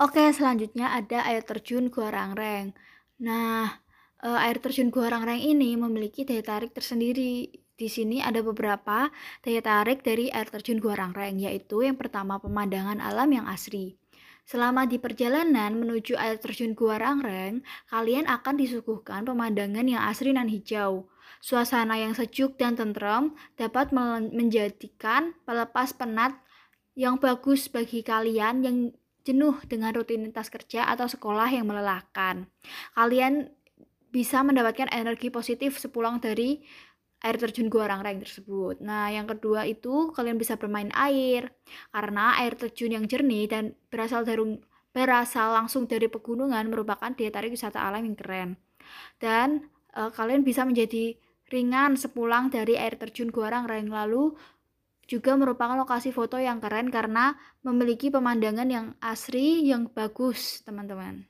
Oke, selanjutnya ada air terjun Gua Rangreng. Nah, eh, air terjun Gua Rangreng ini memiliki daya tarik tersendiri. Di sini ada beberapa daya tarik dari air terjun Gua Rangreng, yaitu yang pertama pemandangan alam yang asri. Selama di perjalanan menuju air terjun Gua Rangreng, kalian akan disuguhkan pemandangan yang asri dan hijau. Suasana yang sejuk dan tentrem dapat menjadikan pelepas penat yang bagus bagi kalian yang jenuh dengan rutinitas kerja atau sekolah yang melelahkan. Kalian bisa mendapatkan energi positif sepulang dari air terjun Gua Rangreng tersebut. Nah, yang kedua itu kalian bisa bermain air karena air terjun yang jernih dan berasal dari berasal langsung dari pegunungan merupakan daya tarik wisata alam yang keren. Dan e, kalian bisa menjadi ringan sepulang dari air terjun Gua Rangreng lalu juga merupakan lokasi foto yang keren karena memiliki pemandangan yang asri yang bagus teman-teman